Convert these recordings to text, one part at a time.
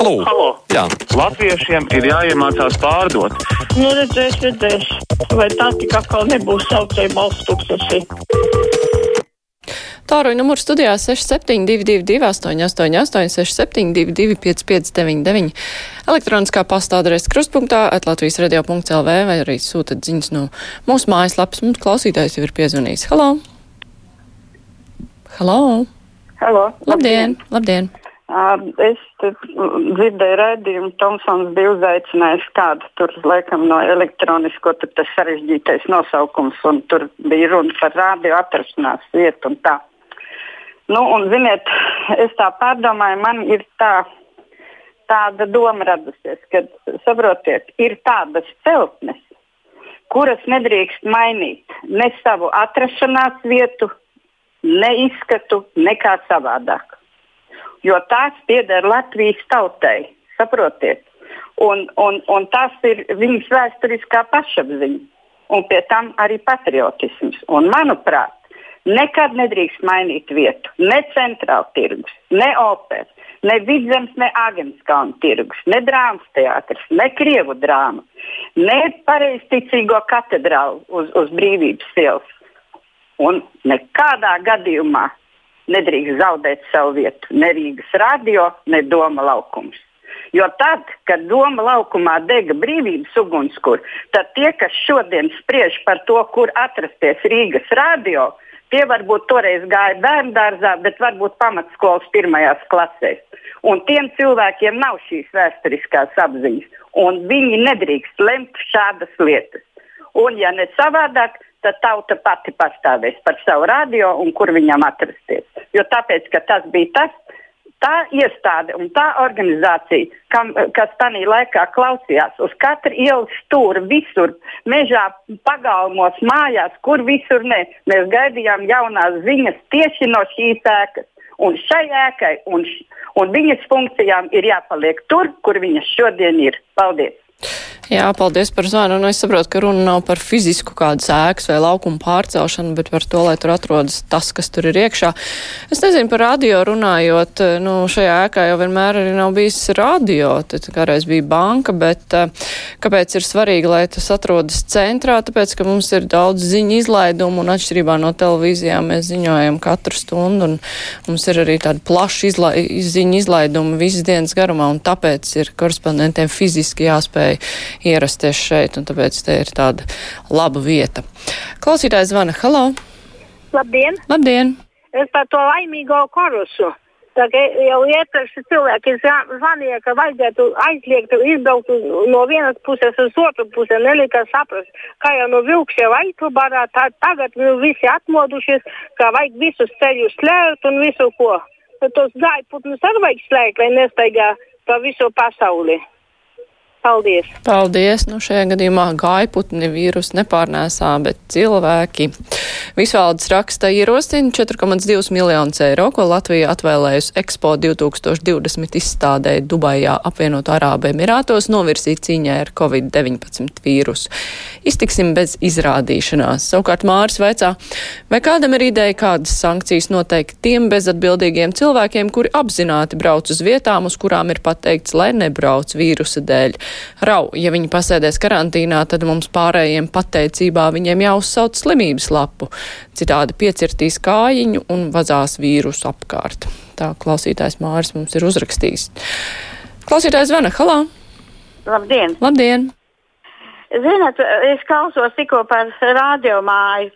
Halo! Halo. Jā. Latviešiem ir jāiemācās pārdot. Nu, redzēs, redzēs. Vai tā tik atkal nebūs saucēja balsts tūkstoši? Tāruņa numurs studijā 6722, 888, 672, 559, elektroniskā pasta adrese krustpunktā, atlatvijas radio.lv vai arī sūtat ziņas no mūsu mājaslapas. Mums klausītājs jau ir piezvanījis. Halo! Halo! Halo, Labdien! Labdien! Uh, es te, mm, dzirdēju redzējumu, Tomsons bija uzaicinājis kādu tur, laikam, no elektronisko, tur tas sarežģītais nosaukums, un tur bija runa par rādio atrašanās vietu un tā. Nu, un, ziniet, es tā pārdomāju, man ir tā, tāda doma radusies, ka, saprotiet, ir tādas celtnes, kuras nedrīkst mainīt ne savu atrašanās vietu, ne izskatu, nekā savādāk jo tās pieder Latvijas tautai. Saprotiet? Un, un, un tas ir viņas vēsturiskā pašapziņa un pie tam arī patriotisms. Un, manuprāt, nekad nedrīkst mainīt vietu. Ne centrāla tirgus, ne opera, ne vidzemes, ne agenskalna tirgus, ne drāmas teātris, ne krievu drāma, ne pareizticīgo katedrālu uz, uz brīvības ielas. Un nekādā gadījumā nedrīkst zaudēt savu vietu. Ne Rīgas radio, ne Doma laukums. Jo tad, kad Doma laukumā dega brīvības ugunskura, tad tie, kas šodien spriež par to, kur atrasties Rīgas radio, tie varbūt toreiz gāja bērnu dārzā, bet varbūt pamatskolas pirmajās klasēs. Un tiem cilvēkiem nav šīs vēsturiskās apziņas, un viņi nedrīkst lemt šādas lietas. Un, ja ne savādāk, tad tauta pati pastāvēs par savu radio un kur viņam atrasties. Jo tāpēc, ka tas bija tas, tā iestāde un tā organizācija, kam, kas tajā laikā klausījās uz katru ielas stūri, visur, mežā, pagalmos, mājās, kur visur ne. Mēs gaidījām jaunās ziņas tieši no šīs ēkas. Un šai ēkai un, un viņas funkcijām ir jāpaliek tur, kur viņas šodien ir. Paldies! Jā, paldies par zvanu. Un es saprotu, ka runa nav par fizisku kādu sēkas vai laukumu pārcelšanu, bet par to, lai tur atrodas tas, kas tur ir iekšā. Es nezinu par radio runājot, nu, šajā ēkā jau vienmēr arī nav bijis radio, tad kādreiz bija banka, bet eh, kāpēc ir svarīgi, lai tas atrodas centrā? Tāpēc, ka mums ir daudz ziņu izlaidumu un atšķirībā no televīzijām mēs ziņojam katru stundu un mums ir arī tāda plaša izla ziņu izlaiduma visas dienas garumā un tāpēc ir korespondentiem fiziski jāspēj ierasties šeit, un tāpēc te ir tāda laba vieta. Klausītājs zvana, halo! Labdien! Labdien! Es par to laimīgo korusu. Tagad jau iepriekš cilvēki zvanīja, ka vajadzētu aizliegt, izbraukt no vienas puses uz otru pusi. Nelika saprast, kā jau no vilks jau aiztubarā, tā, tagad visi atmodušies, ka vajag visus ceļus slēgt un visu ko. Tad tos gaiputnus arī vajag slēgt, lai nestaigā pa visu pasauli. Paldies! Paldies! Nu, šajā gadījumā gaiputni vīrus nepārnēsā, bet cilvēki. Visvaldes raksta ierosina 4,2 miljonus eiro, ko Latvija atvēlējusi Expo 2020 izstādē Dubajā apvienoto Arābu Emirātos novirzīt cīņai ar Covid-19 vīrusu. Iztiksim bez izrādīšanās. Savukārt Māris veicā, vai kādam ir ideja, kādas sankcijas noteikt tiem bezatbildīgiem cilvēkiem, kuri apzināti brauc uz vietām, uz kurām ir pateikts, lai nebrauc vīrusa dēļ. Rau, ja viņi pasēdēs karantīnā, tad mums pārējiem pateicībā viņiem jāuzsauc slimības lapu. Citādi piecirtīs kājiņu un vazās vīrusu apkārt. Tā klausītājs Māris mums ir uzrakstījis. Klausītājs zvana, halā! Labdien! Labdien! Ziniet, es klausos tikko par radiomāju.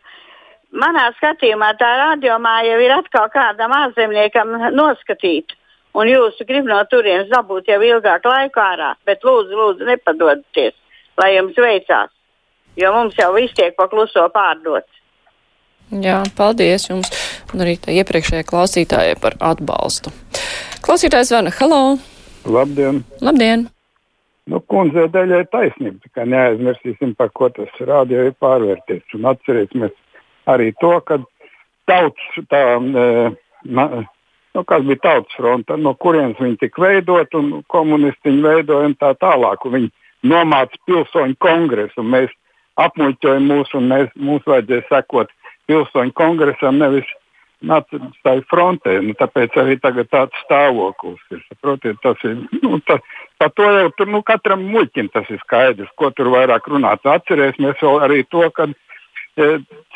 Manā skatījumā tā radiomāja jau ir atkal kādam ārzemniekam noskatīta un jūs gribat no turienes dabūt jau ilgāku laiku ārā, bet lūdzu, lūdzu nepadodieties, lai jums veicās, jo mums jau viss tiek pakluso pārdots. Jā, paldies jums un arī tā iepriekšējai klausītājai par atbalstu. Klausītājs zvana, halo! Labdien! Labdien! Nu, kundze, daļai taisnība, kā neaizmirsīsim, par ko tas rādio ir pārvērties. Un atcerēsimies arī to, ka tauts tā, e, nu, kas bija tautas fronte, no kurienes viņi tika veidot, un komunisti viņu veidoja un tā tālāk. Un viņi nomāca pilsoņu kongresu, un mēs apmuļķojam mūsu, un mēs, mums vajadzēja sekot pilsoņu kongresam, nevis nacistai frontē. Nu, tāpēc arī tagad tāds stāvoklis ir. Saprotiet, tas ir nu, tā, par to jau tur nu, katram muļķim tas ir skaidrs, ko tur vairāk runāt. Atcerēsimies vēl arī to, ka e,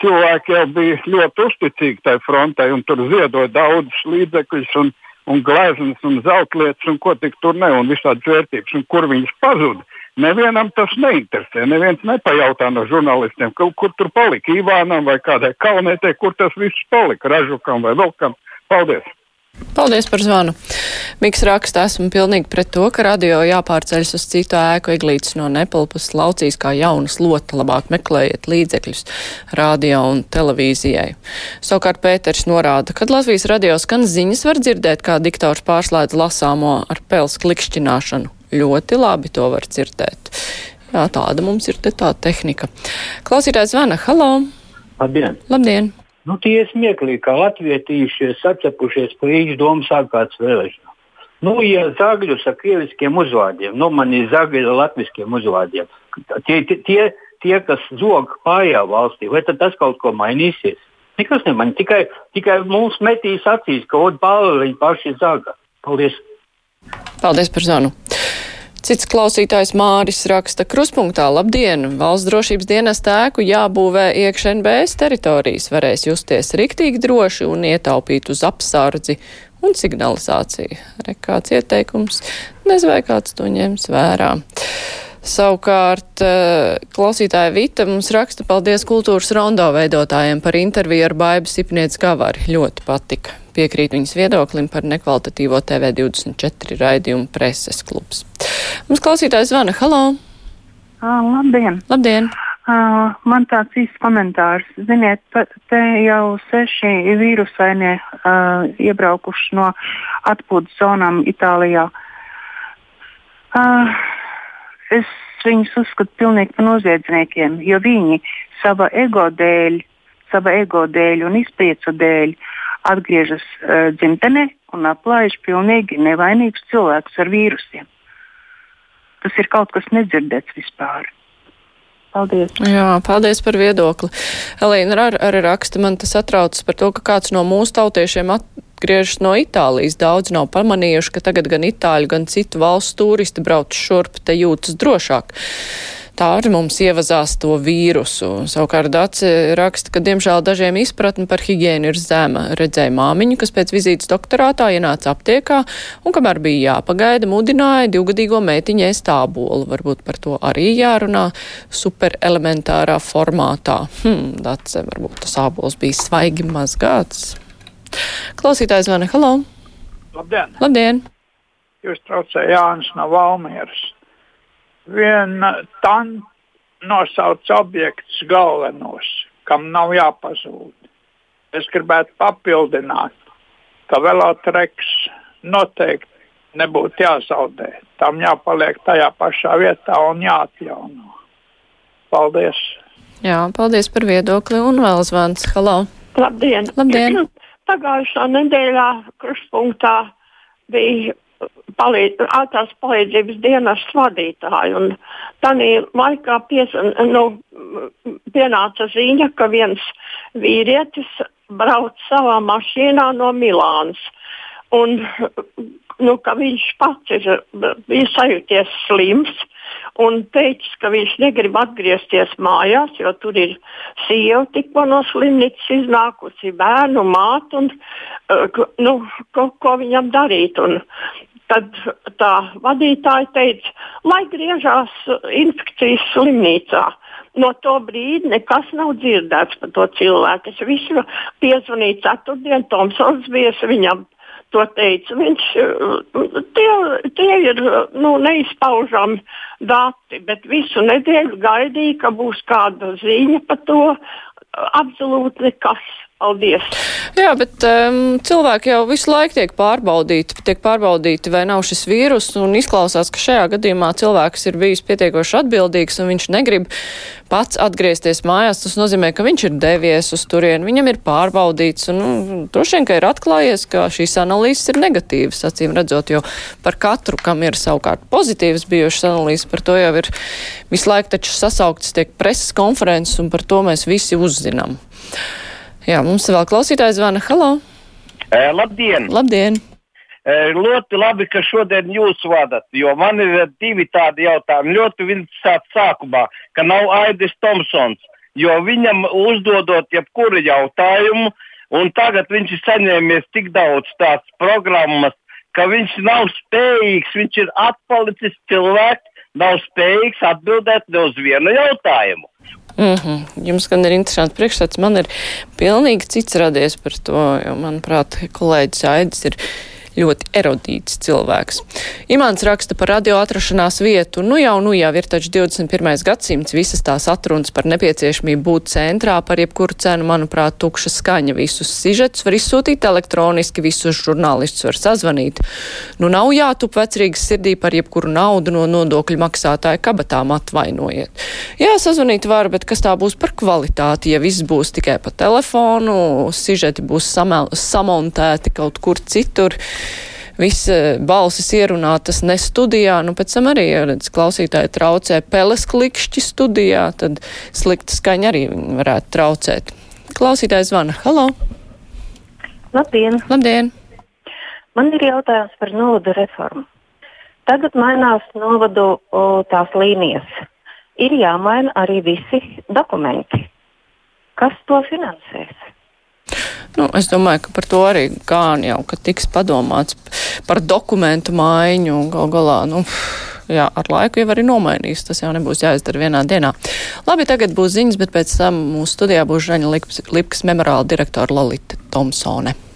cilvēki jau bija ļoti uzticīgi tai frontē un tur ziedoja daudzus līdzekļus. Un, un gleznas, un zeltlietas, un ko tik tur ne, un visādas vērtības, un kur viņas pazuda. Nevienam tas neinteresē. Neviens nepajautā no žurnālistiem, kur, kur tur palika Ivānam vai kādai kalnētē, kur tas viss palika, Ražukam vai vēl kam. Paldies! Paldies par zvanu. Miks raksta, esmu pilnīgi pret to, ka radio jāpārceļas uz citu ēku eglītes no Nepalpas laucīs kā jaunas lota, labāk meklējiet līdzekļus radio un televīzijai. Savukārt Pēters norāda, kad Latvijas radio skan ziņas var dzirdēt, kā diktors pārslēdz lasāmo ar pels klikšķināšanu. Ļoti labi to var dzirdēt. Jā, tāda mums ir te tā tehnika. Klausītājs zvana. Halo! Labdien! Labdien! Nu, tie ir smieklīgi, kā latvietīšies sacepušies pa īņu domu sākāts vēlēšanām. Nu, ja zagļus ar krieviskiem uzvārdiem, nu, man ir zagļi ar latviskiem uzvārdiem, tie, tie, tie kas zog pārējā valstī, vai tad tas kaut ko mainīsies? Nekas nemainīs, tikai, tikai mums metīs acīs, ka otru pāri viņi paši zaga. Paldies! Paldies par zvanu! Cits klausītājs Māris raksta kruspunktā Labdien! Valsts drošības dienas tēku jābūvē iekš NBS teritorijas, varēs justies riktīgi droši un ietaupīt uz apsardzi un signalizāciju. Re kāds ieteikums, vai kāds to ņems vērā. Savukārt eh, klausītāja Vita mums raksta paldies kultūras rondo veidotājiem par interviju ar Baibu Sipniec Gavari. Ļoti patika. Piekrīt viņas viedoklim par nekvalitatīvo TV24 raidījumu preses klubs. Mums klausītājs zvana. Halo! Labdien! Labdien! Uh, man tāds īsts komentārs. Ziniet, te jau seši vīrusainie uh, iebraukuši no atpūtas zonām Itālijā. Uh, es viņus uzskatu pilnīgi par noziedzniekiem, jo viņi sava ego dēļ, sava ego dēļ un izpriecu dēļ atgriežas uh, dzimtenē un aplaiž pilnīgi nevainīgus cilvēkus ar vīrusiem. Tas ir kaut kas nedzirdēts vispār. Paldies. Jā, paldies par viedokli. Elīna arī ar, ar raksta, man tas atraucas par to, ka kāds no mūsu tautiešiem atgriežas no Itālijas. Daudz nav pamanījuši, ka tagad gan itāļu, gan citu valstu turisti brauc šurp, te jūtas drošāk tā arī mums ievazās to vīrusu. Savukārt Dats raksta, ka diemžēl dažiem izpratne par higiēnu ir zema. Redzēja māmiņu, kas pēc vizītes doktorātā ienāca aptiekā un, kamēr bija jāpagaida, mudināja divgadīgo meitiņu ēst ābolu. Varbūt par to arī jārunā superelementārā formātā. Hmm, Dats, varbūt tas ābols bija svaigi mazgāts. Klausītājs zvana, halo! Labdien! Labdien! Jūs traucējāt Jānis no Valmieras viena tan nosauc objektus galvenos, kam nav jāpazūd. Es gribētu papildināt, ka velotreks noteikti nebūtu jāzaudē. Tam jāpaliek tajā pašā vietā un jāatjauno. Paldies! Jā, paldies par viedokli un vēl zvans. Halo! Labdien! Labdien. Pagājušā nedēļā kruspunktā bija palīdz, ātrās palīdzības dienas vadītāju. Un tādā laikā pies, nu, pienāca ziņa, ka viens vīrietis brauc savā mašīnā no Milānas. Un, nu, viņš pats ir bijis sajūties slims un teicis, ka viņš negrib atgriezties mājās, jo tur ir sieva tikko no slimnīcas iznākusi, bērnu māte, un uh, nu, ko, ko viņam darīt. Un Tad tā vadītāja teica, lai griežās infekcijas slimnīcā. No to brīdi nekas nav dzirdēts par to cilvēku. Es visu piezvanīju ceturtdien, Tomsons bija viņam to teica. Viņš, tie, tie ir nu, neizpaužami dati, bet visu nedēļu gaidīja, ka būs kāda ziņa par to. Absolūti nekas. Paldies! Jā, bet um, cilvēki jau visu laiku tiek pārbaudīti, tiek pārbaudīti, vai nav šis vīrus, un izklausās, ka šajā gadījumā cilvēks ir bijis pietiekoši atbildīgs, un viņš negrib pats atgriezties mājās. Tas nozīmē, ka viņš ir devies uz turieni, viņam ir pārbaudīts, un nu, droši vien, ka ir atklājies, ka šīs analīzes ir negatīvas, acīm redzot, jo par katru, kam ir savukārt pozitīvas bijušas analīzes, par to jau ir visu laiku taču sasauktas tiek preses konferences, un par to mēs visi uzzinām. Jā, mums vēl klausītājs zvana. Halo! E, labdien! Labdien! E, ļoti labi, ka šodien jūs vadat, jo man ir divi tādi jautājumi. Ļoti interesanti sākumā, ka nav Aidis Tomsons, jo viņam uzdodot jebkuru jautājumu, un tagad viņš ir saņēmies tik daudz tādas programmas, ka viņš nav spējīgs, viņš ir atpalicis cilvēks, nav spējīgs atbildēt ne uz vienu jautājumu. Mm -hmm. Jums gan ir interesanti priekšstats, man ir pilnīgi cits radies par to, jo, manuprāt, kolēģis Aidis ir ļoti erudīts cilvēks. Imants raksta par radio atrašanās vietu. Nu jau, nu jau ir taču 21. gadsimts, visas tās atrunas par nepieciešamību būt centrā par jebkuru cenu, manuprāt, tukša skaņa. Visus sižetus var izsūtīt elektroniski, visus žurnālistus var sazvanīt. Nu nav jātup vecrīgas sirdī par jebkuru naudu no nodokļu maksātāja kabatām atvainojiet. Jā, sazvanīt var, bet kas tā būs par kvalitāti, ja viss būs tikai pa telefonu, sižeti būs samontēti kaut kur citur viss eh, balsis ierunātas ne studijā, nu pēc tam arī, redz, klausītāji traucē peles klikšķi studijā, tad slikta skaņa arī varētu traucēt. Klausītājs zvana. Halo! Labdien! Labdien! Man ir jautājums par novadu reformu. Tagad mainās novadu o, tās līnijas. Ir jāmaina arī visi dokumenti. Kas to finansēs? Nu, es domāju, ka par to arī gan jau, tiks padomāts par dokumentu maiņu gal galā. Nu, jā, ar laiku jau arī nomainīs. Tas jau nebūs jāizdara vienā dienā. Labi, tagad būs ziņas, bet pēc tam mūsu studijā būs Žaņa Lipkas memorāla direktora Lolita Tomsone.